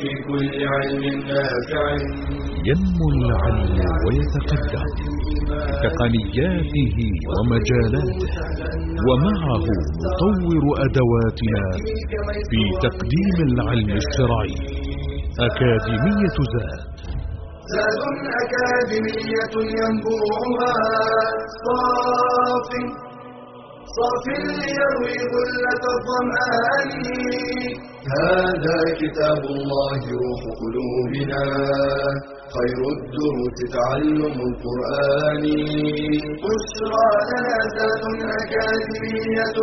في كل علم نافع. ينمو العلم ويتقدم بتقنياته ومجالاته ومعه نطور أدواتنا في تقديم العلم الشرعي. أكاديمية زاد. زاد أكاديمية ينبوعها صاف صاف ليروي غلة الظمآن. هذا كتاب الله روح قلوبنا. خير الدروس تعلم القرآن. بشرى لنا زاد أكاديمية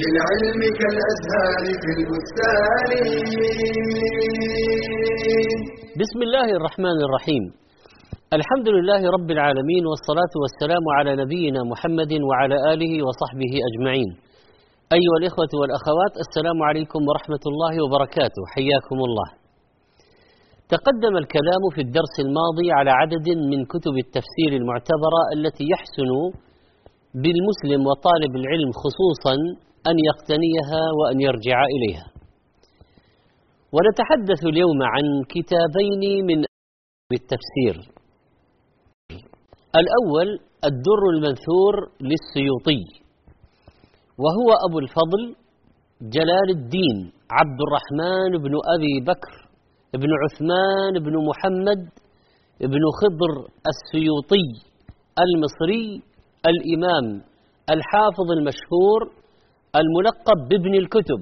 للعلم كالأزهار في البستان. بسم الله الرحمن الرحيم. الحمد لله رب العالمين والصلاة والسلام على نبينا محمد وعلى آله وصحبه أجمعين. أيها الإخوة والأخوات السلام عليكم ورحمة الله وبركاته. حياكم الله. تقدم الكلام في الدرس الماضي على عدد من كتب التفسير المعتبرة التي يحسن بالمسلم وطالب العلم خصوصا أن يقتنيها وأن يرجع إليها. ونتحدث اليوم عن كتابين من التفسير. الأول الدر المنثور للسيوطي وهو أبو الفضل جلال الدين عبد الرحمن بن أبي بكر بن عثمان بن محمد بن خضر السيوطي المصري الإمام الحافظ المشهور الملقب بابن الكتب.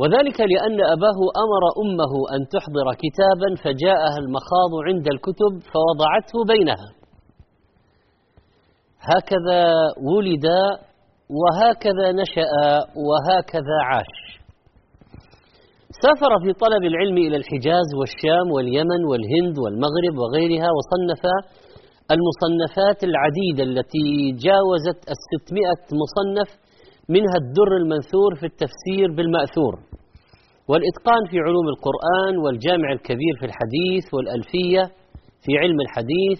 وذلك لأن أباه أمر أمه أن تحضر كتابا فجاءها المخاض عند الكتب فوضعته بينها. هكذا ولد وهكذا نشأ وهكذا عاش. سافر في طلب العلم إلى الحجاز والشام واليمن والهند والمغرب وغيرها وصنف المصنفات العديدة التي جاوزت الستمائة مصنف منها الدر المنثور في التفسير بالمأثور والإتقان في علوم القرآن والجامع الكبير في الحديث والألفية في علم الحديث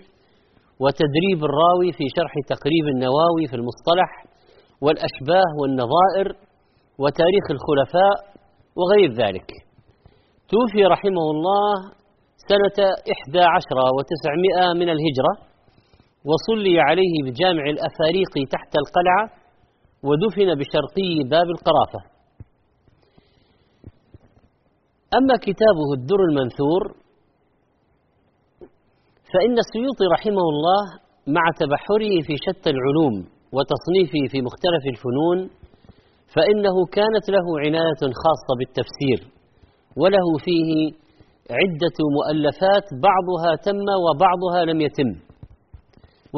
وتدريب الراوي في شرح تقريب النواوي في المصطلح والأشباه والنظائر وتاريخ الخلفاء وغير ذلك. توفي رحمه الله سنة إحدى عشر وتسعمائة من الهجرة وصلي عليه بجامع الأفاريقي تحت القلعة ودفن بشرقي باب القرافة. أما كتابه الدر المنثور فإن السيوطي رحمه الله مع تبحره في شتى العلوم وتصنيفه في مختلف الفنون فإنه كانت له عناية خاصة بالتفسير وله فيه عدة مؤلفات بعضها تم وبعضها لم يتم.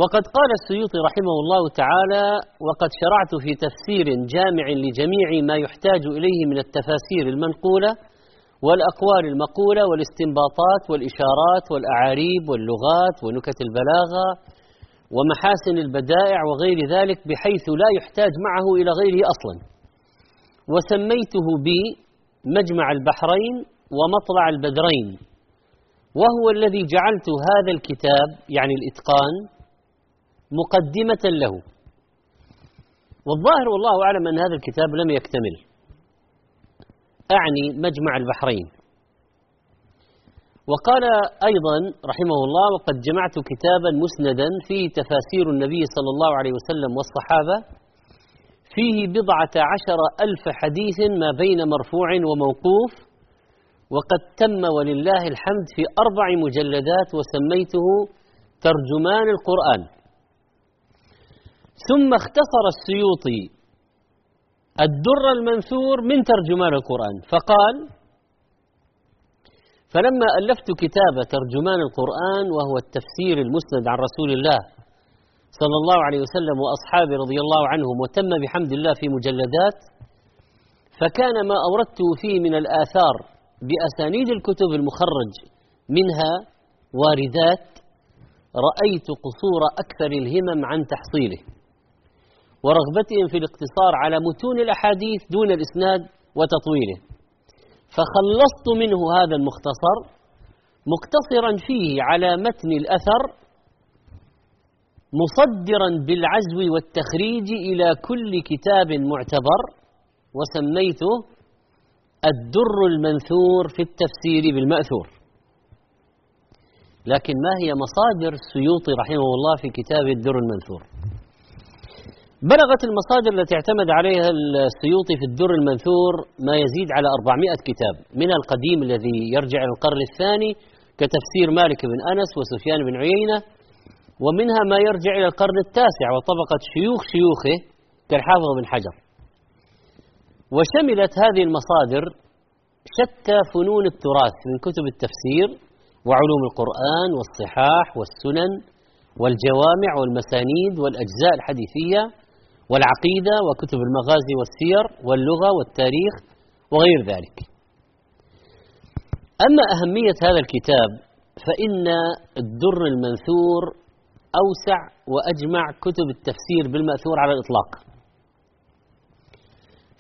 وقد قال السيوطي رحمه الله تعالى وقد شرعت في تفسير جامع لجميع ما يحتاج إليه من التفاسير المنقولة والأقوال المقولة والاستنباطات والإشارات والأعاريب واللغات ونكت البلاغة ومحاسن البدائع وغير ذلك بحيث لا يحتاج معه إلى غيره أصلا. وسميته بمجمع البحرين ومطلع البدرين وهو الذي جعلت هذا الكتاب يعني الإتقان مقدمة له. والظاهر والله أعلم أن هذا الكتاب لم يكتمل. أعني مجمع البحرين. وقال أيضا رحمه الله وقد جمعت كتابا مسندا فيه تفاسير النبي صلى الله عليه وسلم والصحابة فيه بضعة عشر ألف حديث ما بين مرفوع وموقوف وقد تم ولله الحمد في أربع مجلدات وسميته ترجمان القرآن. ثم اختصر السيوطي الدر المنثور من ترجمان القرآن. فقال فلما ألفت كتاب ترجمان القرآن وهو التفسير المسند عن رسول الله صلى الله عليه وسلم وأصحابه رضي الله عنهم وتم بحمد الله في مجلدات فكان ما أوردته فيه من الآثار بأسانيد الكتب المخرج منها واردات رأيت قصور أكثر الهمم عن تحصيله ورغبتهم في الاقتصار على متون الأحاديث دون الإسناد وتطويله. فخلصت منه هذا المختصر مقتصرا فيه على متن الأثر مصدرا بالعزو والتخريج إلى كل كتاب معتبر وسميته الدر المنثور في التفسير بالمأثور. لكن ما هي مصادر السيوطي رحمه الله في كتاب الدر المنثور؟ بلغت المصادر التي اعتمد عليها السيوطي في الدر المنثور ما يزيد على 400 كتاب. من القديم الذي يرجع إلى القرن الثاني كتفسير مالك بن أنس وسفيان بن عيينة ومنها ما يرجع إلى القرن التاسع وطبقة شيوخ شيوخه كالحافظ بن حجر. وشملت هذه المصادر شتى فنون التراث من كتب التفسير وعلوم القرآن والصحاح والسنن والجوامع والمسانيد والأجزاء الحديثية والعقيدة وكتب المغازي والسير واللغة والتاريخ وغير ذلك. أما أهمية هذا الكتاب فإن الدر المنثور أوسع وأجمع كتب التفسير بالمأثور على الإطلاق.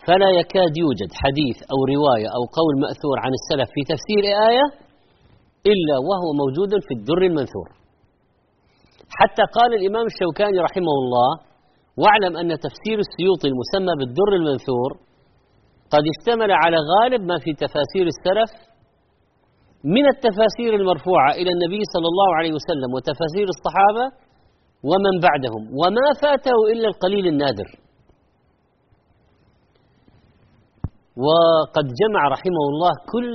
فلا يكاد يوجد حديث أو رواية أو قول مأثور عن السلف في تفسير آية إلا وهو موجود في الدر المنثور. حتى قال الإمام الشوكاني رحمه الله واعلم أن تفسير السيوطي المسمى بالدر المنثور قد اشتمل على غالب ما في تفاسير السلف من التفاسير المرفوعة إلى النبي صلى الله عليه وسلم وتفاسير الصحابة ومن بعدهم وما فاته إلا القليل النادر. وقد جمع رحمه الله كل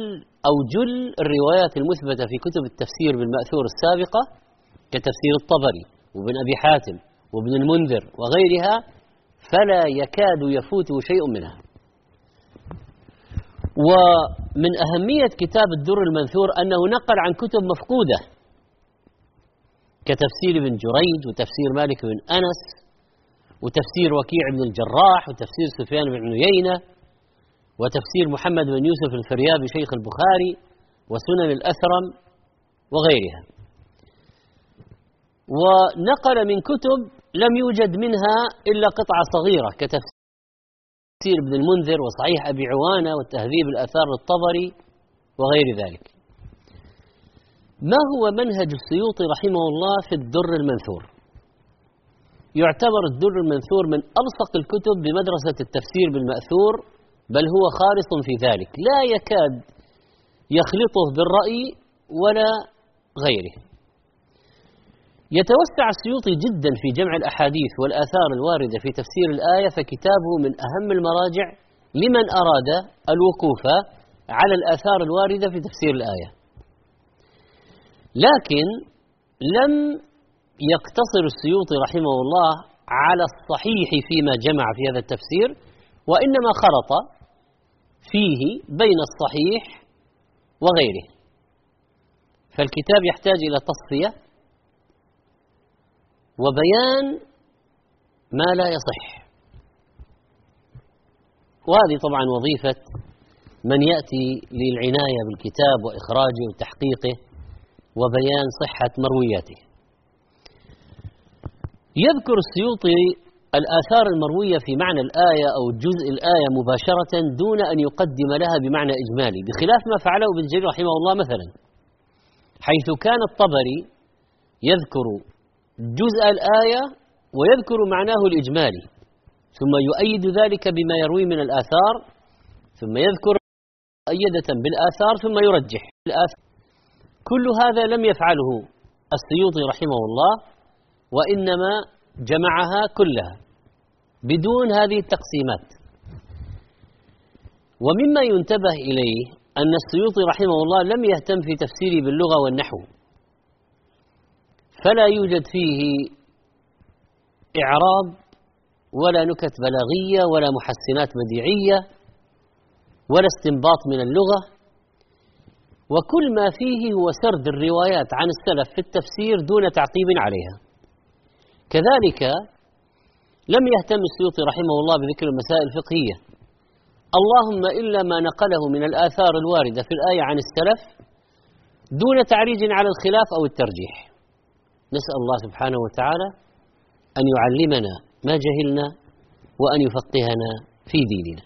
أو جل الروايات المثبتة في كتب التفسير بالمأثور السابقة كتفسير الطبري وابن أبي حاتم. وابن المنذر وغيرها فلا يكاد يفوته شيء منها. ومن أهمية كتاب الدر المنثور أنه نقل عن كتب مفقودة كتفسير ابن جريج وتفسير مالك بن أنس وتفسير وكيع بن الجراح وتفسير سفيان بن عيينة وتفسير محمد بن يوسف الفريابي شيخ البخاري وسنن الأثرم وغيرها. ونقل من كتب لم يوجد منها إلا قطعة صغيرة كتفسير ابن المنذر وصحيح أبي عوانة والتهذيب الآثار الطبري وغير ذلك. ما هو منهج السيوطي رحمه الله في الدر المنثور؟ يعتبر الدر المنثور من ألصق الكتب بمدرسة التفسير بالمأثور بل هو خالص في ذلك. لا يكاد يخلطه بالرأي ولا غيره. يتوسع السيوطي جدا في جمع الأحاديث والآثار الواردة في تفسير الآية فكتابه من أهم المراجع لمن أراد الوقوف على الآثار الواردة في تفسير الآية. لكن لم يقتصر السيوطي رحمه الله على الصحيح فيما جمع في هذا التفسير وإنما خلط فيه بين الصحيح وغيره. فالكتاب يحتاج إلى تصفية وبيان ما لا يصح. وهذه طبعا وظيفة من يأتي للعناية بالكتاب وإخراجه وتحقيقه وبيان صحة مروياته. يذكر السيوطي الآثار المروية في معنى الآية أو جزء الآية مباشرة دون أن يقدم لها بمعنى إجمالي بخلاف ما فعله ابن جرير رحمه الله مثلا حيث كان الطبري يذكر جزء الآية ويذكر معناه الإجمالي ثم يؤيد ذلك بما يروي من الآثار ثم يذكر مؤيدة بالآثار ثم يرجح الآثار كل هذا لم يفعله السيوطي رحمه الله وإنما جمعها كلها بدون هذه التقسيمات. ومما ينتبه إليه أن السيوطي رحمه الله لم يهتم في تفسيره باللغة والنحو. فلا يوجد فيه إعراب ولا نكت بلاغية ولا محسنات بديعية ولا استنباط من اللغة. وكل ما فيه هو سرد الروايات عن السلف في التفسير دون تعقيب عليها. كذلك لم يهتم السيوطي رحمه الله بذكر المسائل الفقهية. اللهم إلا ما نقله من الآثار الواردة في الآية عن السلف دون تعريج على الخلاف أو الترجيح. نسأل الله سبحانه وتعالى أن يعلمنا ما جهلنا وأن يفقهنا في ديننا.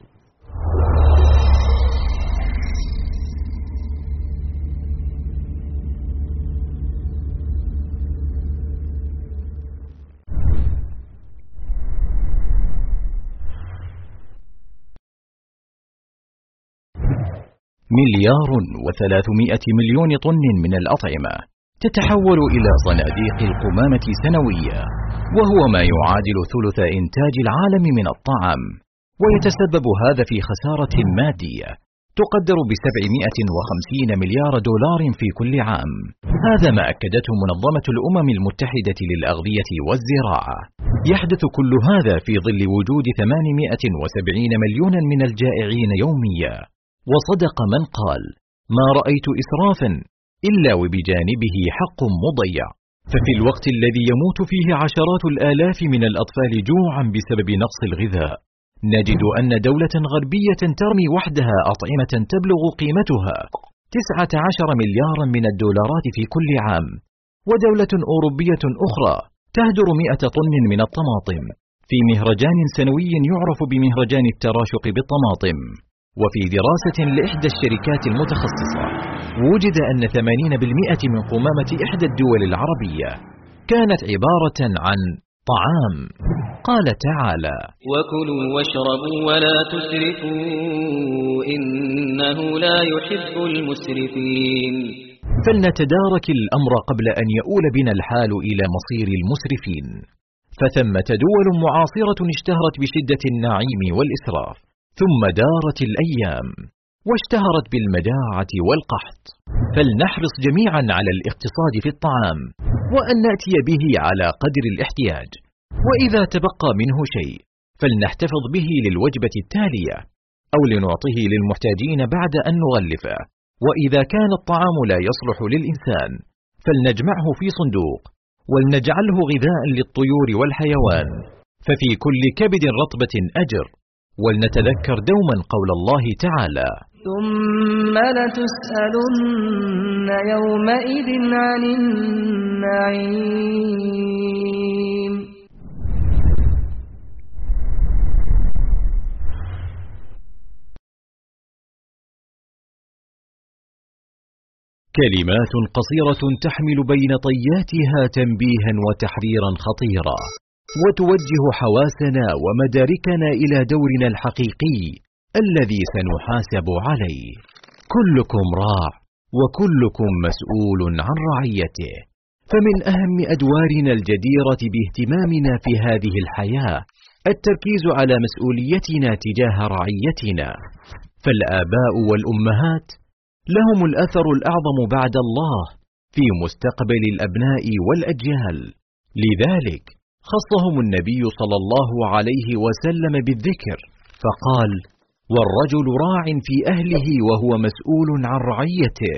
مليار وثلاثمائة مليون طن من الأطعمة. تتحول إلى صناديق القمامة سنويا وهو ما يعادل ثلث إنتاج العالم من الطعام ويتسبب هذا في خسارة مادية تقدر ب 750 مليار دولار في كل عام. هذا ما أكدته منظمة الأمم المتحدة للأغذية والزراعة. يحدث كل هذا في ظل وجود 870 مليونا من الجائعين يوميا. وصدق من قال ما رأيت إسرافا إلا وبجانبه حق مضيع. ففي الوقت الذي يموت فيه عشرات الآلاف من الأطفال جوعا بسبب نقص الغذاء نجد أن دولة غربية ترمي وحدها أطعمة تبلغ قيمتها 19 مليارا من الدولارات في كل عام. ودولة أوروبية أخرى تهدر 100 طن من الطماطم. في مهرجان سنوي يعرف بمهرجان التراشق بالطماطم. وفي دراسة لإحدى الشركات المتخصصة وجد أن 80% من قمامة إحدى الدول العربية كانت عبارة عن طعام. قال تعالى وكلوا واشربوا ولا تسرفوا إنه لا يحب المسرفين. فلنتدارك الأمر قبل أن يؤول بنا الحال إلى مصير المسرفين. فثمة دول معاصرة اشتهرت بشدة النعيم والإسراف. ثم دارت الأيام واشتهرت بالمجاعة والقحط. فلنحرص جميعا على الاقتصاد في الطعام وأن نأتي به على قدر الاحتياج. وإذا تبقى منه شيء فلنحتفظ به للوجبة التالية أو لنعطه للمحتاجين بعد أن نغلفه. وإذا كان الطعام لا يصلح للإنسان فلنجمعه في صندوق ولنجعله غذاء للطيور والحيوان. ففي كل كبد رطبة أجر ولنتذكر دوما قول الله تعالى. ثم لتسألن يومئذ عن النعيم. كلمات قصيرة تحمل بين طياتها تنبيها وتحريرا خطيرا. وتوجه حواسنا ومداركنا إلى دورنا الحقيقي الذي سنحاسب عليه. كلكم راع وكلكم مسؤول عن رعيته. فمن أهم أدوارنا الجديرة باهتمامنا في هذه الحياة التركيز على مسؤوليتنا تجاه رعيتنا. فالآباء والأمهات لهم الأثر الأعظم بعد الله في مستقبل الأبناء والأجيال. لذلك خصهم النبي صلى الله عليه وسلم بالذكر فقال والرجل راع في أهله وهو مسؤول عن رعيته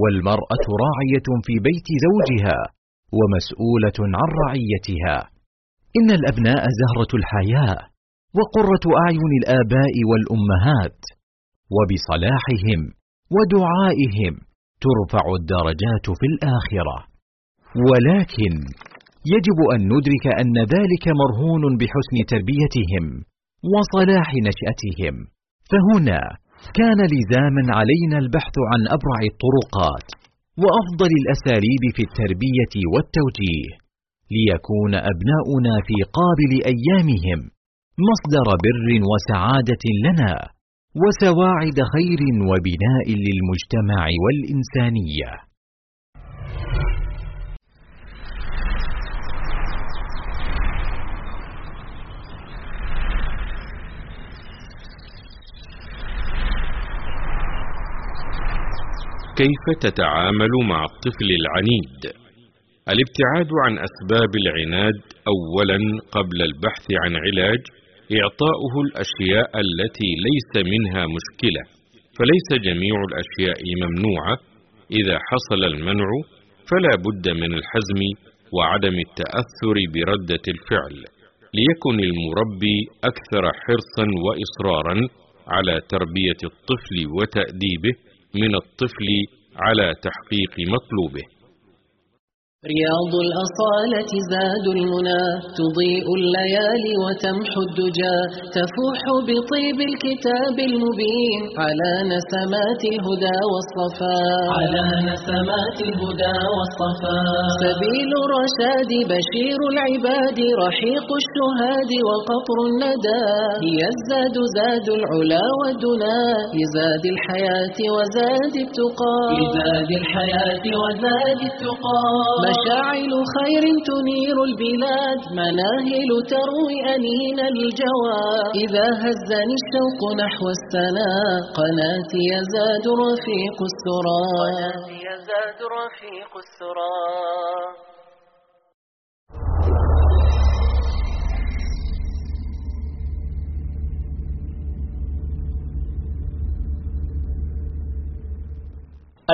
والمرأة راعية في بيت زوجها ومسؤولة عن رعيتها. إن الأبناء زهرة الحياة وقرة أعين الآباء والأمهات وبصلاحهم ودعائهم ترفع الدرجات في الآخرة. ولكن يجب أن ندرك أن ذلك مرهون بحسن تربيتهم وصلاح نشأتهم. فهنا كان لزاما علينا البحث عن أبرع الطرقات وأفضل الأساليب في التربية والتوجيه ليكون أبناؤنا في قابل أيامهم مصدر بر وسعادة لنا وسواعد خير وبناء للمجتمع والإنسانية. كيف تتعامل مع الطفل العنيد؟ الابتعاد عن أسباب العناد أولا قبل البحث عن علاج إعطاؤه الأشياء التي ليس منها مشكلة فليس جميع الأشياء ممنوعة إذا حصل المنع فلا بد من الحزم وعدم التأثر بردة الفعل ليكن المربي أكثر حرصا وإصرارا على تربية الطفل وتأديبه من الطفل على تحقيق مطلوبه. رياض الأصالة زاد المنى تضيء الليالي وتمحو الدجى تفوح بطيب الكتاب المبين على نسمات الهدى والصفاء. على نسمات الهدى والصفاء. سبيل الرشاد بشير العباد رحيق الشهاد وقطر الندى. هي الزاد زاد العلا والدنا لزاد الحياة وزاد التقى. لزاد الحياة وزاد التقى. مشاعل خير تنير البلاد مناهل تروي أنين الجوى. إذا هزني الشوق نحو السنا قناتي يزاد رفيق السرى. قناتي يزاد رفيق السرى.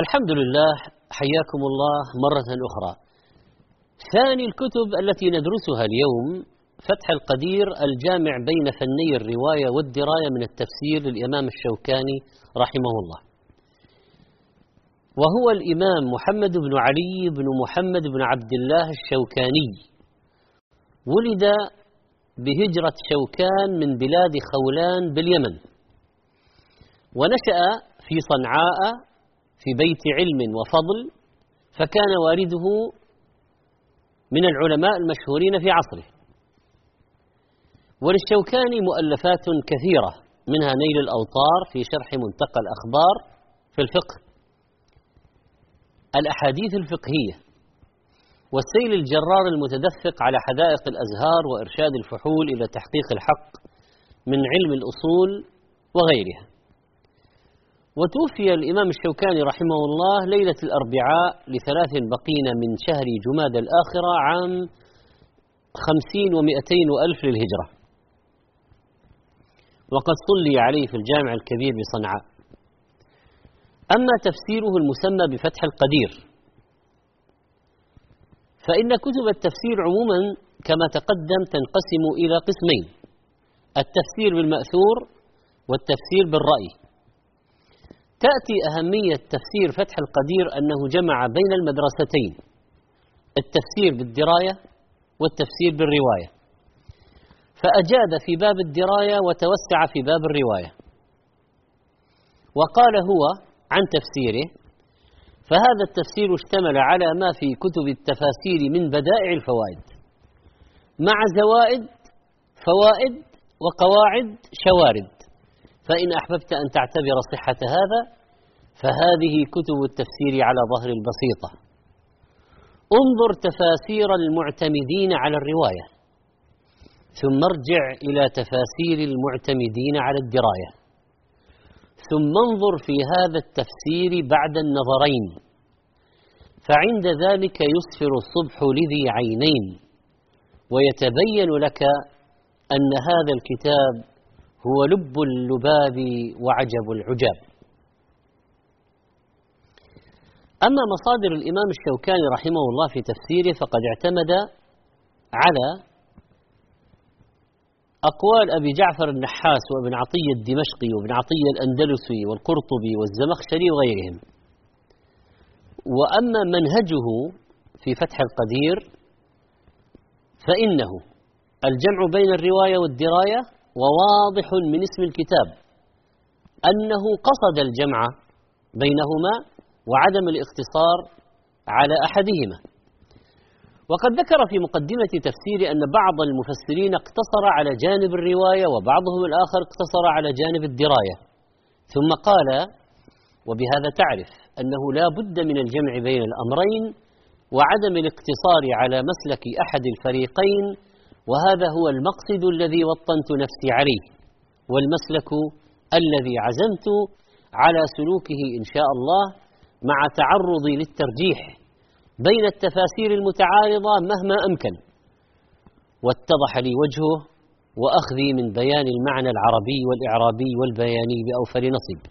الحمد لله حياكم الله مرة أخرى. ثاني الكتب التي ندرسها اليوم فتح القدير الجامع بين فني الرواية والدراية من التفسير للإمام الشوكاني رحمه الله. وهو الإمام محمد بن علي بن محمد بن عبد الله الشوكاني. ولد بهجرة شوكان من بلاد خولان باليمن. ونشأ في صنعاء في بيت علم وفضل فكان والده من العلماء المشهورين في عصره. وللشوكاني مؤلفات كثيرة منها نيل الأوطار في شرح منتقى الأخبار في الفقه. الأحاديث الفقهية والسيل الجرار المتدفق على حدائق الأزهار وإرشاد الفحول إلى تحقيق الحق من علم الأصول وغيرها. وتوفي الإمام الشوكاني رحمه الله ليلة الأربعاء لثلاث بقين من شهر جماد الآخرة عام خمسين ومائتين وألف للهجرة. وقد صلي عليه في الجامع الكبير بصنعاء. أما تفسيره المسمى بفتح القدير فإن كتب التفسير عموما كما تقدم تنقسم إلى قسمين التفسير بالمأثور والتفسير بالرأي. تأتي أهمية تفسير فتح القدير أنه جمع بين المدرستين التفسير بالدراية والتفسير بالرواية. فأجاد في باب الدراية وتوسع في باب الرواية. وقال هو عن تفسيره فهذا التفسير اشتمل على ما في كتب التفاسير من بدائع الفوائد مع زوائد فوائد وقواعد شوارد. فإن أحببت أن تعتبر صحة هذا فهذه كتب التفسير على ظهر البسيطة. انظر تفاسير المعتمدين على الرواية ثم ارجع إلى تفاسير المعتمدين على الدراية ثم انظر في هذا التفسير بعد النظرين فعند ذلك يصفر الصبح لذي عينين ويتبين لك أن هذا الكتاب هو لب اللباب وعجب العجاب. أما مصادر الإمام الشوكاني رحمه الله في تفسيره فقد اعتمد على أقوال أبي جعفر النحاس وابن عطية الدمشقي وابن عطية الأندلسي والقرطبي والزمخشري وغيرهم. وأما منهجه في فتح القدير فإنه الجمع بين الرواية والدراية وواضح من اسم الكتاب أنه قصد الجمع بينهما وعدم الاقتصار على أحدهما. وقد ذكر في مقدمة تفسير أن بعض المفسرين اقتصر على جانب الرواية وبعضهم الآخر اقتصر على جانب الدراية. ثم قال وبهذا تعرف أنه لا بد من الجمع بين الأمرين وعدم الاقتصار على مسلك أحد الفريقين وهذا هو المقصد الذي وطنت نفسي عليه والمسلك الذي عزمت على سلوكه إن شاء الله مع تعرضي للترجيح بين التفاسير المتعارضة مهما أمكن. واتضح لي وجهه وأخذي من بيان المعنى العربي والإعرابي والبياني بأوفر نصيب.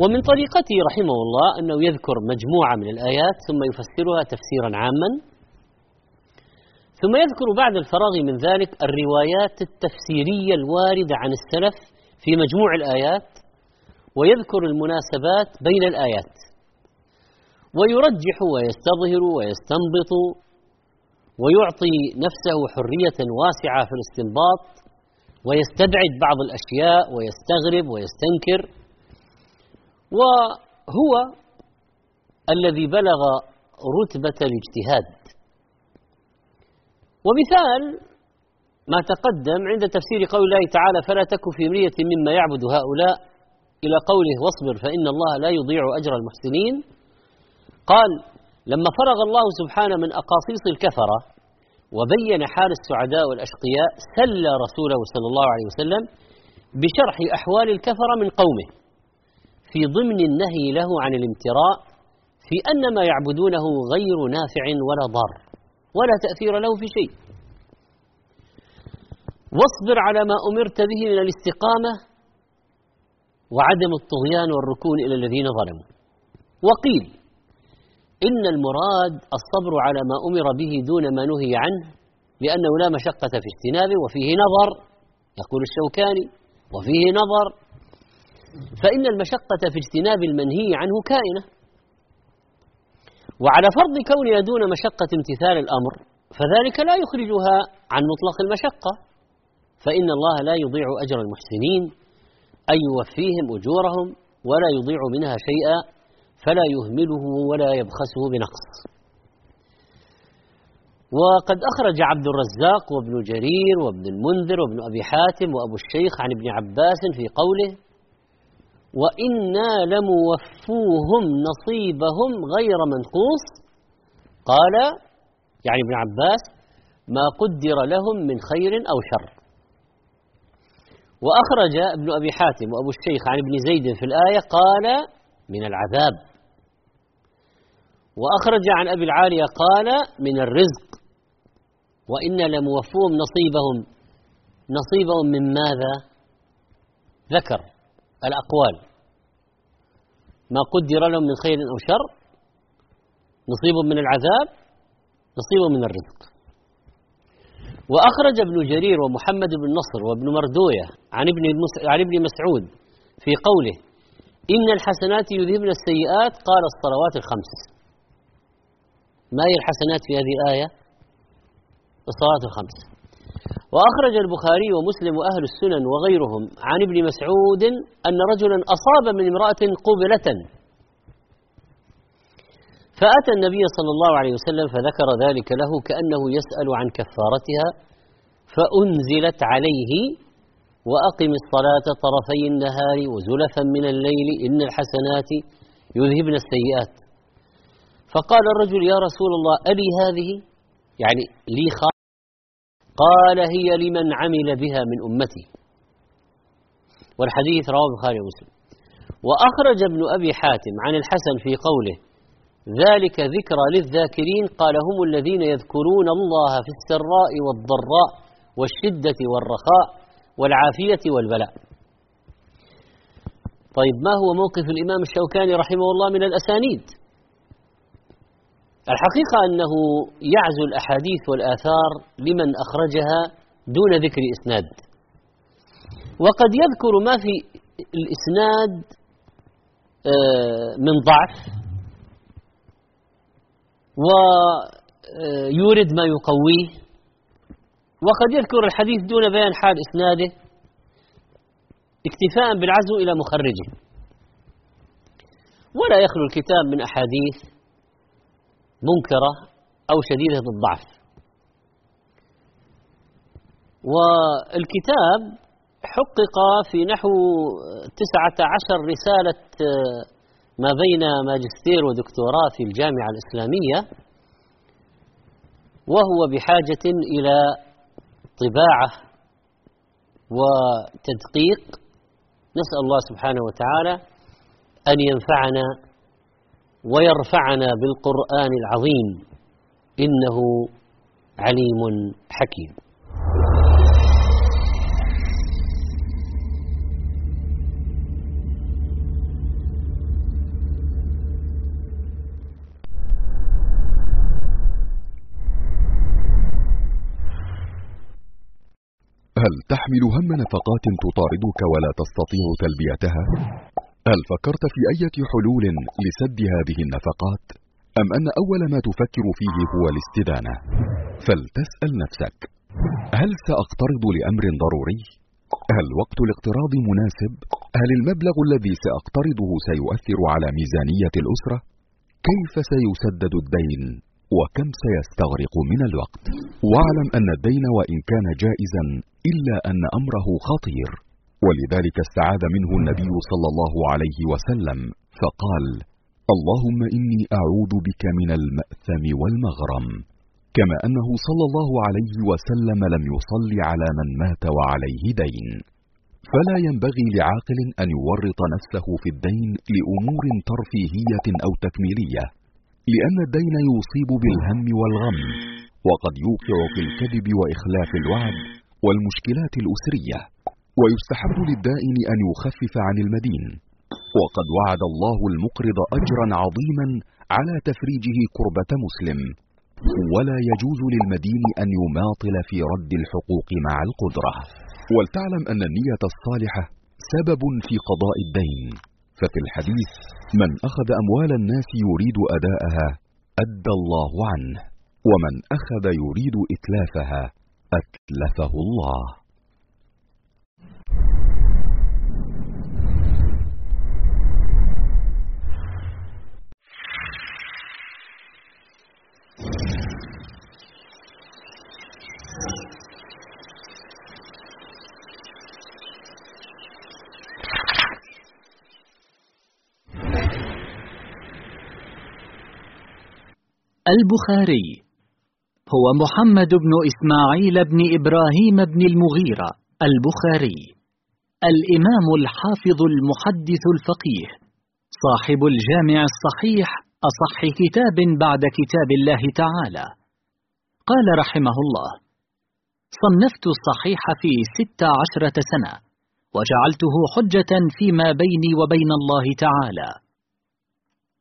ومن طريقته رحمه الله أنه يذكر مجموعة من الآيات ثم يفسرها تفسيرا عاما. ثم يذكر بعد الفراغ من ذلك الروايات التفسيرية الواردة عن السلف في مجموع الآيات ويذكر المناسبات بين الآيات. ويرجح ويستظهر ويستنبط ويعطي نفسه حرية واسعة في الاستنباط ويستبعد بعض الأشياء ويستغرب ويستنكر. وهو الذي بلغ رتبة الاجتهاد. ومثال ما تقدم عند تفسير قول الله تعالى فلا تك في مرية مما يعبد هؤلاء إلى قوله واصبر فإن الله لا يضيع أجر المحسنين. قال لما فرغ الله سبحانه من أقاصيص الكفرة وبين حال السعداء والأشقياء سلى رسوله صلى الله عليه وسلم بشرح أحوال الكفرة من قومه في ضمن النهي له عن الامتراء في أن ما يعبدونه غير نافع ولا ضار ولا تأثير له في شيء. واصبر على ما أمرت به من الاستقامة وعدم الطغيان والركون إلى الذين ظلموا. وقيل إن المراد الصبر على ما أمر به دون ما نهي عنه لأنه لا مشقة في اجتنابه وفيه نظر يقول الشوكاني وفيه نظر. فإن المشقة في اجتناب المنهي عنه كائنة. وعلى فرض كونها دون مشقة امتثال الأمر فذلك لا يخرجها عن مطلق المشقة. فإن الله لا يضيع أجر المحسنين. أي يوفيهم أجورهم ولا يضيع منها شيئا فلا يهمله ولا يبخسه بنقص. وقد أخرج عبد الرزاق وابن جرير وابن المنذر وابن أبي حاتم وأبو الشيخ عن ابن عباس في قوله وإنا لموفوهم نصيبهم غير منقوص. قال يعني ابن عباس ما قدر لهم من خير أو شر. وأخرج ابن أبي حاتم وأبو الشيخ عن ابن زيد في الآية قال من العذاب. وأخرج عن أبي العالية قال من الرزق. وإن لموفوهم نصيبهم. نصيبهم من ماذا؟ ذكر الأقوال. ما قدر لهم من خير أو شر نصيب من العذاب نصيب من الرزق. وأخرج ابن جرير ومحمد بن نصر وابن مردوية عن ابن, عن ابن مسعود في قوله إن الحسنات يذهبن السيئات قال الصلوات الخمس. ما هي الحسنات في هذه الآية؟ الصلوات الخمس. وأخرج البخاري ومسلم وأهل السنن وغيرهم عن ابن مسعود أن رجلا أصاب من امرأة قبلة فأتى النبي صلى الله عليه وسلم فذكر ذلك له كأنه يسأل عن كفارتها فأنزلت عليه وأقم الصلاة طرفي النهار وزلفا من الليل إن الحسنات يذهبن السيئات. فقال الرجل يا رسول الله ألي هذه؟ يعني لي خاص قال هي لمن عمل بها من أمتي. والحديث رواه البخاري ومسلم. وأخرج ابن أبي حاتم عن الحسن في قوله ذلك ذكرى للذاكرين قال هم الذين يذكرون الله في السراء والضراء والشدة والرخاء والعافية والبلاء. طيب ما هو موقف الإمام الشوكاني رحمه الله من الأسانيد؟ الحقيقة أنه يعزو الأحاديث والآثار لمن أخرجها دون ذكر إسناد. وقد يذكر ما في الإسناد آه، من ضعف ويورد ما يقويه. وقد يذكر الحديث دون بيان حال إسناده اكتفاء بالعزو إلى مخرجه. ولا يخلو الكتاب من أحاديث منكرة أو شديدة الضعف. والكتاب حقق في نحو تسعة عشر رسالة ما بين ماجستير ودكتوراه في الجامعة الإسلامية وهو بحاجة إلى طباعة وتدقيق. نسأل الله سبحانه وتعالى أن ينفعنا ويرفعنا بالقرآن العظيم إنه عليم حكيم. هل تحمل هم نفقات تطاردك ولا تستطيع تلبيتها؟ هل فكرت في أي حلول لسد هذه النفقات؟ أم أن أول ما تفكر فيه هو الاستدانة فلتسأل نفسك هل سأقترض لأمر ضروري؟ هل وقت الاقتراض مناسب؟ هل المبلغ الذي سأقترضه سيؤثر على ميزانية الأسرة؟ كيف سيسدد الدين؟ وكم سيستغرق من الوقت؟ واعلم أن الدين وإن كان جائزا إلا أن أمره خطير. ولذلك استعاذ منه النبي صلى الله عليه وسلم فقال اللهم إني أعوذ بك من المأثم والمغرم. كما أنه صلى الله عليه وسلم لم يصل على من مات وعليه دين. فلا ينبغي لعاقل أن يورط نفسه في الدين لأمور ترفيهية أو تكميلية لأن الدين يصيب بالهم والغم وقد يوقع في الكذب وإخلاف الوعد والمشكلات الأسرية ويستحب للدائن أن يخفف عن المدين. وقد وعد الله المقرض أجرا عظيما على تفريجه كربة مسلم. ولا يجوز للمدين أن يماطل في رد الحقوق مع القدرة. ولتعلم أن النية الصالحة سبب في قضاء الدين. ففي الحديث من أخذ أموال الناس يريد أداءها أدى الله عنه. ومن أخذ يريد إتلافها أتلفه الله. البخاري. هو محمد بن إسماعيل بن إبراهيم بن المغيرة البخاري الإمام الحافظ المحدث الفقيه صاحب الجامع الصحيح أصح كتاب بعد كتاب الله تعالى. قال رحمه الله صنفت الصحيح في ست عشرة سنة وجعلته حجة فيما بيني وبين الله تعالى.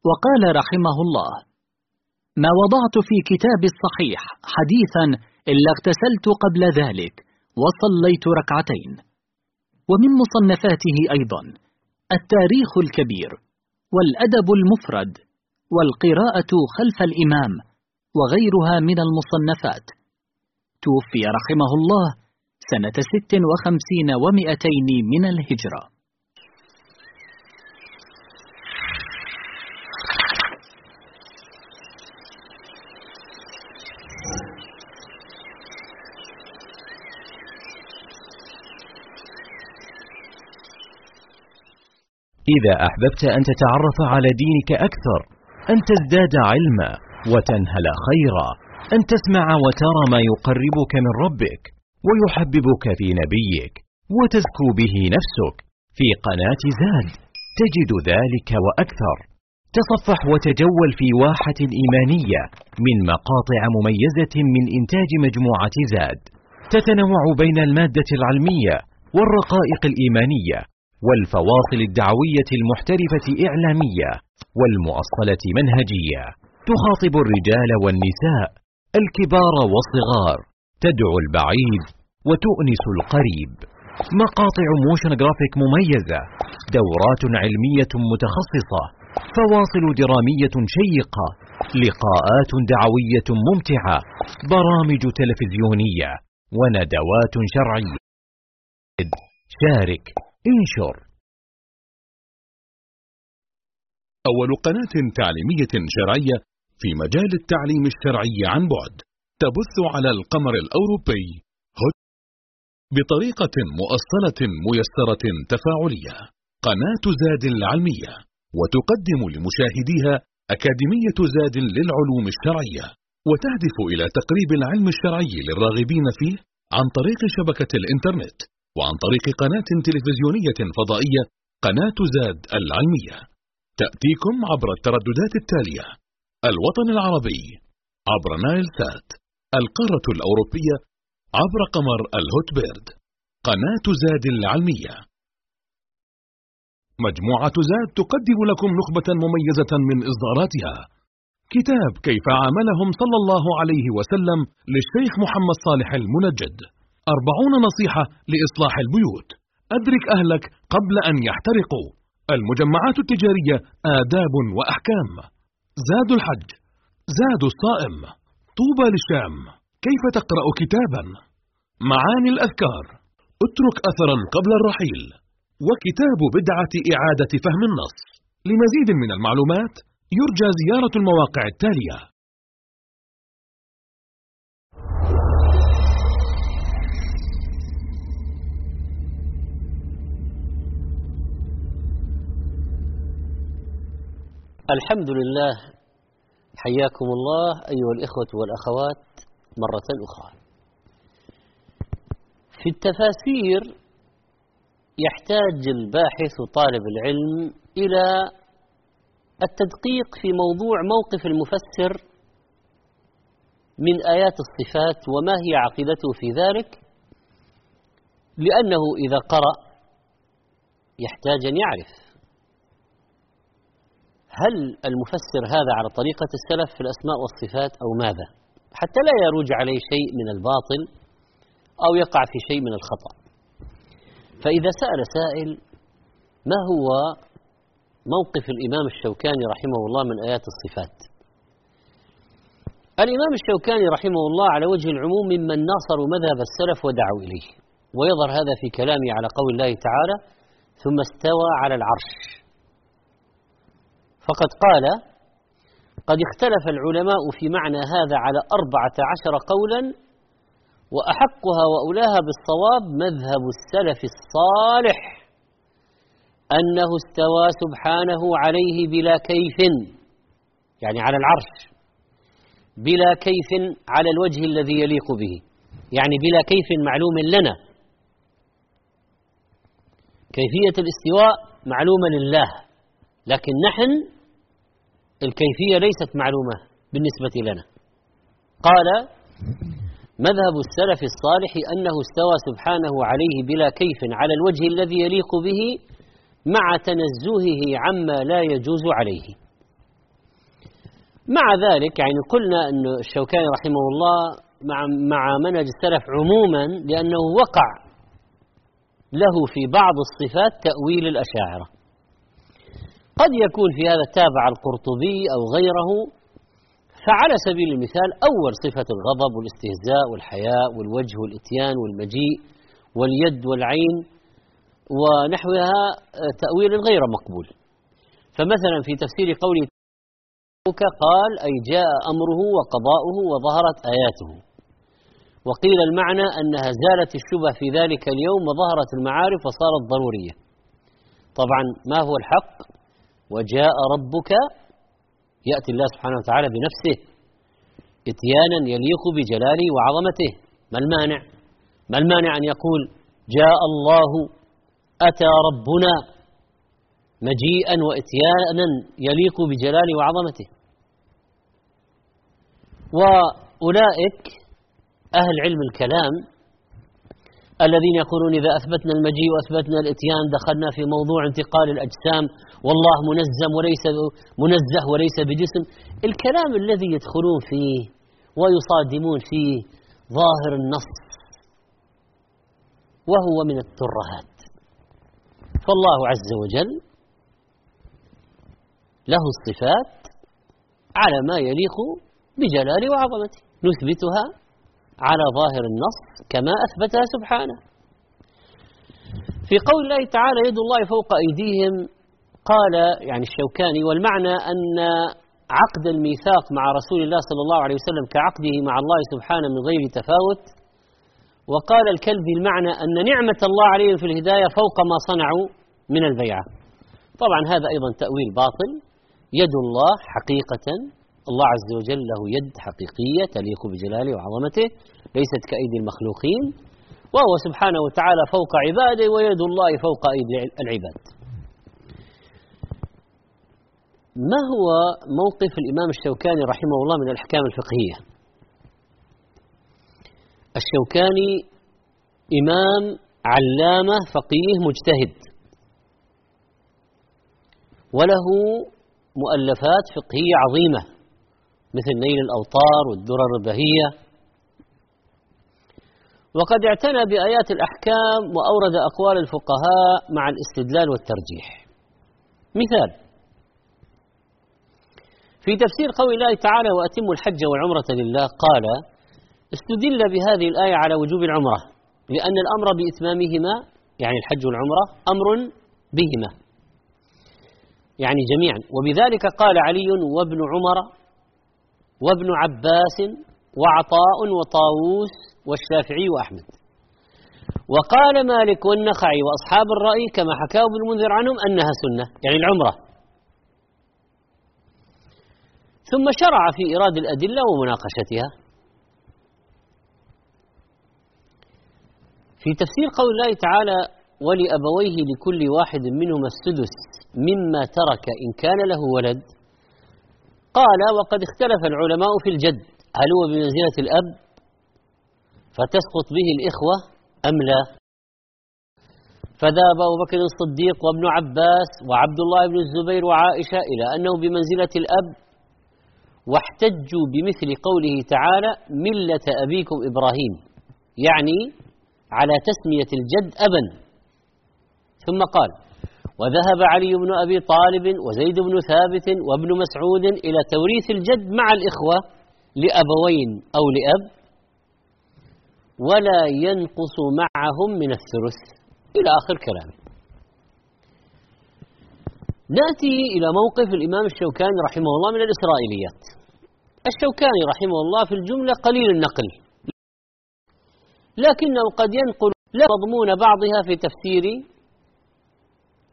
وقال رحمه الله ما وضعت في كتاب الصحيح حديثا إلا اغتسلت قبل ذلك وصليت ركعتين. ومن مصنفاته أيضا التاريخ الكبير والأدب المفرد والقراءة خلف الإمام وغيرها من المصنفات. توفي رحمه الله سنة ست وخمسين ومئتين من الهجرة. إذا أحببت أن تتعرف على دينك أكثر أن تزداد علما وتنهل خيرا أن تسمع وترى ما يقربك من ربك ويحببك في نبيك وتزكو به نفسك. في قناة زاد تجد ذلك وأكثر. تصفح وتجول في واحة إيمانية من مقاطع مميزة من إنتاج مجموعة زاد. تتنوع بين المادة العلمية والرقائق الإيمانية والفواصل الدعوية المحترفة إعلامية والمؤصلة منهجية. تخاطب الرجال والنساء الكبار والصغار. تدعو البعيد وتؤنس القريب. مقاطع موشن جرافيك مميزة. دورات علمية متخصصة. فواصل درامية شيقة. لقاءات دعوية ممتعة. برامج تلفزيونية. وندوات شرعية. شارك. انشر. أول قناة تعليمية شرعية في مجال التعليم الشرعي عن بعد تبث على القمر الأوروبي بطريقة مؤصلة ميسرة تفاعلية. قناة زاد العلمية وتقدم لمشاهديها أكاديمية زاد للعلوم الشرعية وتهدف إلى تقريب العلم الشرعي للراغبين فيه عن طريق شبكة الإنترنت. وعن طريق قناة تلفزيونية فضائية قناة زاد العلمية. تأتيكم عبر الترددات التالية. الوطن العربي عبر نايل سات. القارة الأوروبية عبر قمر الهوت بيرد. قناة زاد العلمية. مجموعة زاد تقدم لكم نخبة مميزة من إصداراتها. كتاب كيف عاملهم صلى الله عليه وسلم للشيخ محمد صالح المنجد. أربعون نصيحة لإصلاح البيوت. أدرك أهلك قبل أن يحترقوا. المجمعات التجارية آداب وأحكام. زاد الحج. زاد الصائم. طوبى للشام. كيف تقرأ كتابا؟ معاني الأذكار. اترك أثرا قبل الرحيل. وكتاب بدعة إعادة فهم النص. لمزيد من المعلومات يرجى زيارة المواقع التالية. الحمد لله. حياكم الله أيها الإخوة والأخوات مرة أخرى. في التفاسير يحتاج الباحث طالب العلم إلى التدقيق في موضوع موقف المفسر من آيات الصفات وما هي عقيدته في ذلك لأنه إذا قرأ يحتاج أن يعرف. هل المفسر هذا على طريقة السلف في الأسماء والصفات أو ماذا؟ حتى لا يروج عليه شيء من الباطل أو يقع في شيء من الخطأ. فإذا سأل سائل ما هو موقف الإمام الشوكاني رحمه الله من آيات الصفات؟ الإمام الشوكاني رحمه الله على وجه العموم ممن ناصروا مذهب السلف ودعوا إليه ويظهر هذا في كلامه على قول الله تعالى ثم استوى على العرش فقد قال قد اختلف العلماء في معنى هذا على أربعة عشر قولا وأحقها وأولاها بالصواب مذهب السلف الصالح أنه استوى سبحانه عليه بلا كيف يعني على العرش بلا كيف على الوجه الذي يليق به يعني بلا كيف معلوم لنا. كيفية الاستواء معلومة لله. لكن نحن الكيفية ليست معلومة بالنسبة لنا. قال مذهب السلف الصالح أنه استوى سبحانه عليه بلا كيف على الوجه الذي يليق به مع تنزهه عما لا يجوز عليه. مع ذلك يعني قلنا أن الشوكاني رحمه الله مع, مع منهج السلف عموما لأنه وقع له في بعض الصفات تأويل الأشاعرة. قد يكون في هذا تابع القرطبي أو غيره فعلى سبيل المثال أول صفة الغضب والاستهزاء والحياء والوجه والإتيان والمجيء واليد والعين ونحوها تأويل غير مقبول. فمثلا في تفسير قوله قال أي جاء أمره وقضاؤه وظهرت آياته وقيل المعنى أنها زالت الشبه في ذلك اليوم وظهرت المعارف وصارت ضرورية. طبعا ما هو الحق؟ وجاء ربك يأتي الله سبحانه وتعالى بنفسه إتيانا يليق بجلاله وعظمته. ما المانع؟ ما المانع أن يقول جاء الله أتى ربنا مجيئا وإتيانا يليق بجلاله وعظمته. وأولئك أهل علم الكلام الذين يقولون إذا أثبتنا المجيء وأثبتنا الإتيان دخلنا في موضوع انتقال الأجسام والله منزم وليس منزه وليس بجسم. الكلام الذي يدخلون فيه ويصادمون فيه ظاهر النص وهو من الترهات. فالله عز وجل له الصفات على ما يليق بجلاله وعظمته. نثبتها على ظاهر النص كما أثبتها سبحانه. في قول الله تعالى يد الله فوق أيديهم قال يعني الشوكاني والمعنى أن عقد الميثاق مع رسول الله صلى الله عليه وسلم كعقده مع الله سبحانه من غير تفاوت. وقال الكلبي المعنى أن نعمة الله عليهم في الهداية فوق ما صنعوا من البيعة. طبعا هذا أيضا تأويل باطل. يد الله حقيقة الله عز وجل له يد حقيقية تليق بجلاله وعظمته ليست كأيدي المخلوقين وهو سبحانه وتعالى فوق عباده ويد الله فوق أيدي العباد. ما هو موقف الإمام الشوكاني رحمه الله من الأحكام الفقهية؟ الشوكاني إمام علامة فقيه مجتهد. وله مؤلفات فقهية عظيمة. مثل نيل الأوطار والدرر البهية. وقد اعتنى بآيات الأحكام وأورد أقوال الفقهاء مع الاستدلال والترجيح. مثال في تفسير قول الله تعالى وأتموا الحج والعمرة لله قال استدل بهذه الآية على وجوب العمرة لأن الأمر بإتمامهما يعني الحج والعمرة أمر بهما يعني جميعا. وبذلك قال علي وابن عمر وابن عباس وعطاء وطاووس والشافعي وأحمد. وقال مالك والنخعي وأصحاب الرأي كما حكاه ابن المنذر عنهم أنها سنة يعني العمرة. ثم شرع في إيراد الأدلة ومناقشتها. في تفسير قول الله تعالى ولأبويه لكل واحد منهما السدس مما ترك إن كان له ولد قال وقد اختلف العلماء في الجد هل هو بمنزلة الأب فتسقط به الإخوة أم لا؟ فذهب أبو بكر الصديق وابن عباس وعبد الله بن الزبير وعائشة إلى أنه بمنزلة الأب واحتجوا بمثل قوله تعالى ملة أبيكم إبراهيم يعني على تسمية الجد أبا. ثم قال وذهب علي بن أبي طالب وزيد بن ثابت وابن مسعود إلى توريث الجد مع الإخوة لأبوين أو لأب ولا ينقص معهم من الثلث. إلى آخر كلامه نأتي إلى موقف الإمام الشوكاني رحمه الله من الإسرائيليات. الشوكاني رحمه الله في الجملة قليل النقل. لكنه قد ينقل مضمون بعضها في تفسير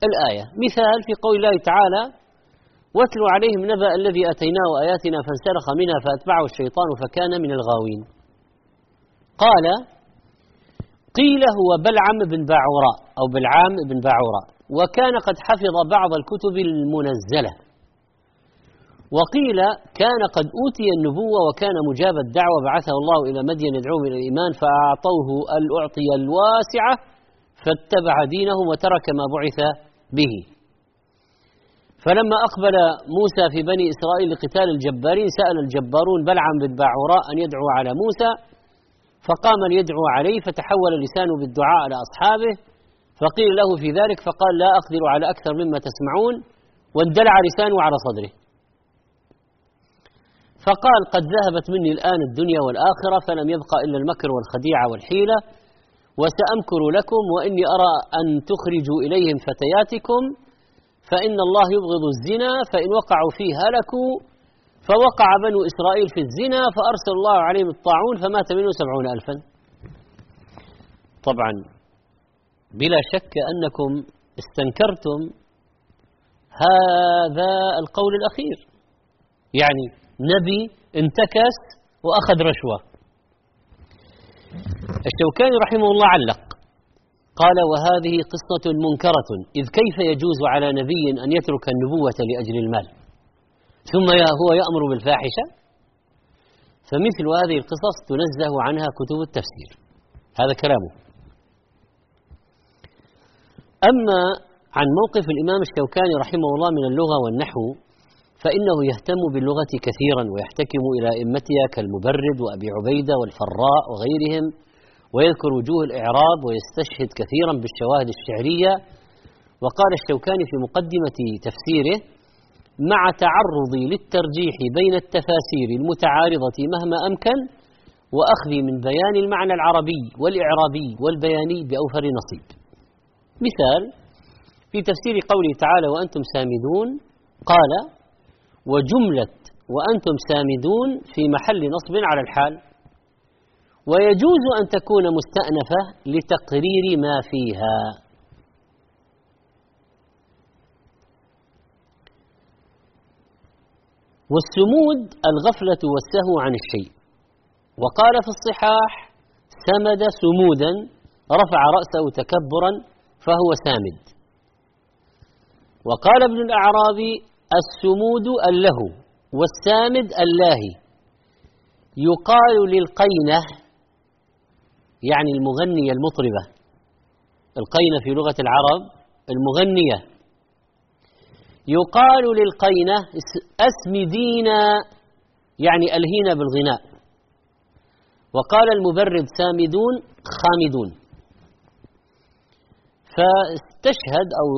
الآية. مثال في قول الله تعالى واتلو عليهم نبأ الذي أتيناه آياتنا فانسلخ منها فأتبعه الشيطان فكان من الغاوين. قال قيل هو بلعم بن باعوراء أو بلعام بن باعوراء وكان قد حفظ بعض الكتب المنزلة. وقيل كان قد أوتي النبوة وكان مجاب الدعوة بعثه الله إلى مدين يدعوهم إلى الإيمان فأعطوه الأعطية الواسعة فاتبع دينهم وترك ما بعث به. فلما أقبل موسى في بني إسرائيل لقتال الجبارين سأل الجبارون بلعم بن باعوراء أن يدعو على موسى فقام ليدعو عليه فتحول لسانه بالدعاء على أصحابه فقيل له في ذلك فقال لا أقدر على أكثر مما تسمعون واندلع لسانه على صدره. فقال قد ذهبت مني الآن الدنيا والآخرة فلم يبقى إلا المكر والخديعة والحيلة وسأمكر لكم وإني أرى أن تخرجوا إليهم فتياتكم فإن الله يبغض الزنا فإن وقعوا فيه هلكوا فوقع بنو إسرائيل في الزنا فأرسل الله عليهم الطاعون فمات منه سبعون ألفا. طبعا بلا شك أنكم استنكرتم هذا القول الأخير. يعني نبي انتكس وأخذ رشوة. الشوكاني رحمه الله علق قال وهذه قصة منكرة إذ كيف يجوز على نبي أن يترك النبوة لأجل المال؟ ثم هو يأمر بالفاحشة؟ فمثل هذه القصص تنزه عنها كتب التفسير. هذا كلامه. أما عن موقف الإمام الشوكاني رحمه الله من اللغة والنحو فإنه يهتم باللغة كثيرا ويحتكم إلى أئمتها كالمبرد وأبي عبيدة والفراء وغيرهم. ويذكر وجوه الإعراب ويستشهد كثيرا بالشواهد الشعرية. وقال الشوكاني في مقدمة تفسيره مع تعرضي للترجيح بين التفاسير المتعارضة مهما أمكن وأخذي من بيان المعنى العربي والإعرابي والبياني بأوفر نصيب. مثال في تفسير قوله تعالى وأنتم سامدون قال وجملة وأنتم سامدون في محل نصب على الحال. ويجوز أن تكون مستأنفة لتقرير ما فيها. والسمود الغفلة والسهو عن الشيء. وقال في الصحاح سمد سمودا رفع رأسه تكبرا فهو سامد. وقال ابن الأعرابي السمود اللهو والسامد اللاهي. يقال للقينة يعني المغنية المطربة القينة في لغة العرب المغنية. يقال للقينة أسمدينا يعني ألهينا بالغناء. وقال المبرد سامدون خامدون. فاستشهد أو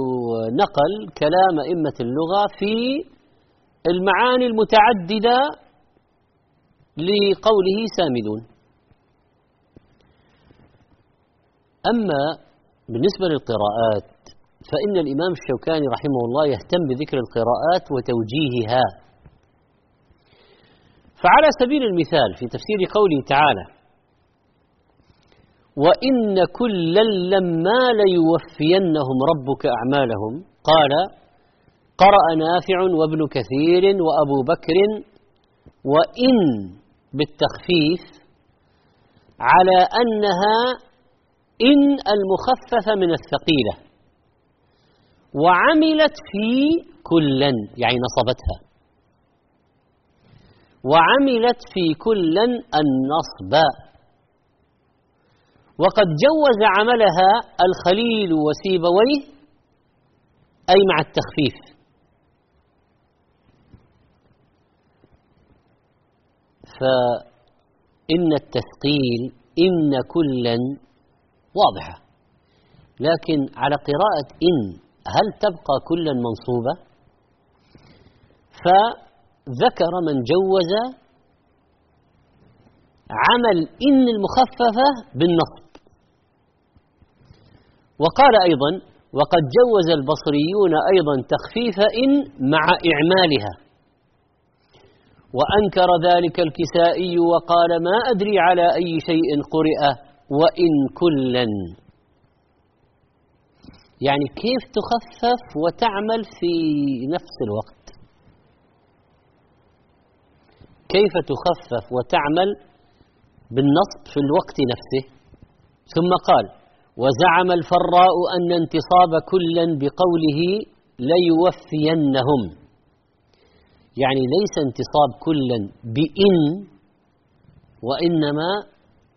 نقل كلام أئمة اللغة في المعاني المتعددة لقوله سامدون. أما بالنسبة للقراءات فإن الإمام الشوكاني رحمه الله يهتم بذكر القراءات وتوجيهها. فعلى سبيل المثال في تفسير قوله تعالى وإن كلا لما ليوفينهم ربك أعمالهم قال قرأ نافع وابن كثير وأبو بكر وإن بالتخفيف على أنها إن المخففة من الثقيلة. وعملت في كلا يعني نصبتها. وعملت في كلا النصب. وقد جوز عملها الخليل وسيبويه أي مع التخفيف. فإن التثقيل إن كلا واضحة. لكن على قراءة إن هل تبقى كلا منصوبة؟ فذكر من جوز عمل إن المخففة بالنصب. وقال أيضا وقد جوز البصريون أيضا تخفيف إن مع إعمالها. وأنكر ذلك الكسائي وقال ما أدري على أي شيء قرئ وإن كلا. يعني كيف تخفف وتعمل في نفس الوقت؟ كيف تخفف وتعمل بالنصب في الوقت نفسه؟ ثم قال وزعم الفراء أن انتصاب كلا بقوله ليوفينهم. يعني ليس انتصاب كلا بإن وإنما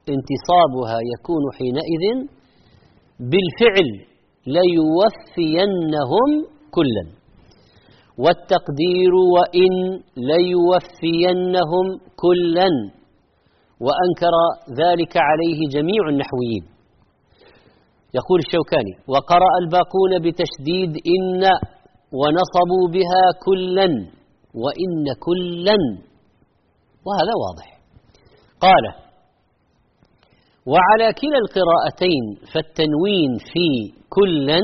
انتصابها يكون حينئذ بالفعل ليوفينهم كلا. والتقدير وإن ليوفينهم كلا. وأنكر ذلك عليه جميع النحويين. يقول الشوكاني وقرأ الباقون بتشديد إن ونصبوا بها كلا وإن كلا. وهذا واضح. قال وعلى كلا القراءتين فالتنوين في كلا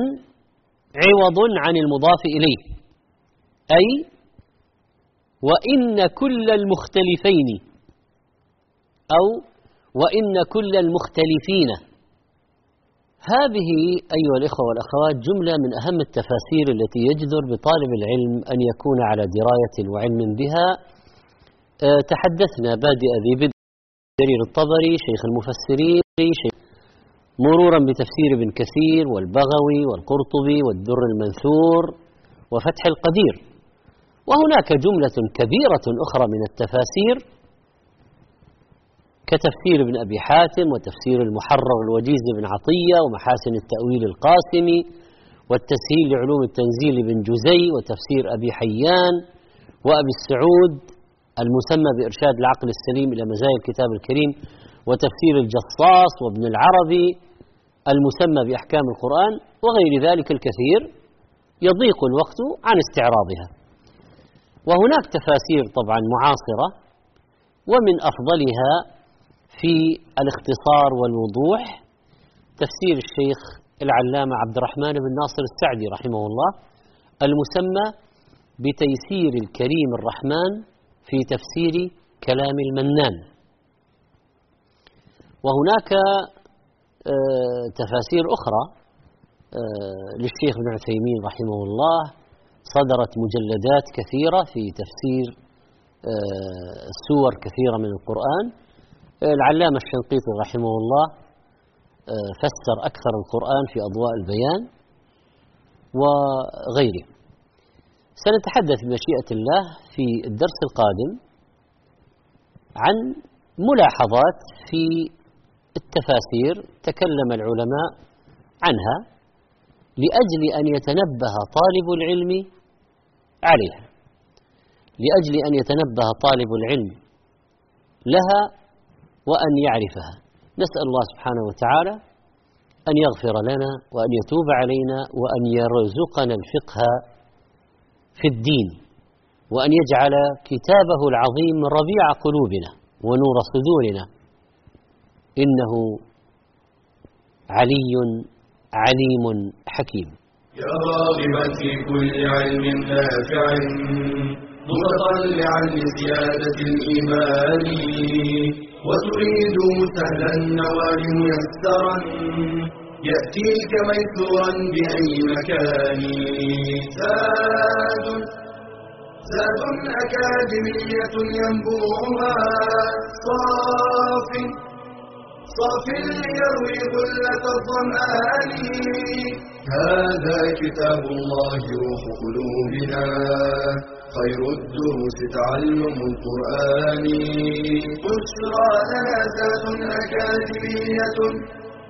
عوض عن المضاف إليه. أي وإن كل المختلفين أو وإن كل المختلفين. هذه أيها الإخوة والأخوات جملة من أهم التفاسير التي يجدر بطالب العلم أن يكون على دراية وعلم بها. أه تحدثنا بادئ ذي بدء. جرير الطبري شيخ المفسرين شيخ مرورا بتفسير ابن كثير والبغوي والقرطبي والدر المنثور وفتح القدير. وهناك جملة كبيرة أخرى من التفاسير كتفسير ابن أبي حاتم وتفسير المحرر الوجيز بن عطية ومحاسن التأويل القاسمي والتسهيل لعلوم التنزيل بن جزي وتفسير أبي حيان وأبي السعود المسمى بإرشاد العقل السليم إلى مزايا الكتاب الكريم وتفسير الجصاص وابن العربي المسمى بأحكام القرآن وغير ذلك الكثير يضيق الوقت عن استعراضها. وهناك تفاسير طبعا معاصرة ومن أفضلها في الاختصار والوضوح تفسير الشيخ العلامة عبد الرحمن بن ناصر السعدي رحمه الله المسمى بتيسير الكريم الرحمن في تفسير كلام المنان. وهناك تفاسير أخرى للشيخ ابن عثيمين رحمه الله صدرت مجلدات كثيرة في تفسير سور كثيرة من القرآن. العلامة الشنقيطي رحمه الله فسر أكثر القرآن في أضواء البيان وغيره. سنتحدث بمشيئة الله في الدرس القادم عن ملاحظات في التفاسير تكلم العلماء عنها لأجل أن يتنبه طالب العلم عليها. لأجل أن يتنبه طالب العلم لها وأن يعرفها. نسأل الله سبحانه وتعالى أن يغفر لنا وأن يتوب علينا وأن يرزقنا الفقه في الدين وأن يجعل كتابه العظيم ربيع قلوبنا ونور صدورنا. إنه علي عليم حكيم. يا راغبا في كل علم نافع متطلعا لزيادة الإيمان. وتريد سهلا النوال ميسرا. يأتيك ميسورا بأي مكان. زاد زاد أكاديمية ينبوعها. صاف صاف ليروي غلة الظمآن. هذا كتاب الله روح قلوبنا. خير الدروس تعلم القرآن. بشرى لنا ذات أكاديمية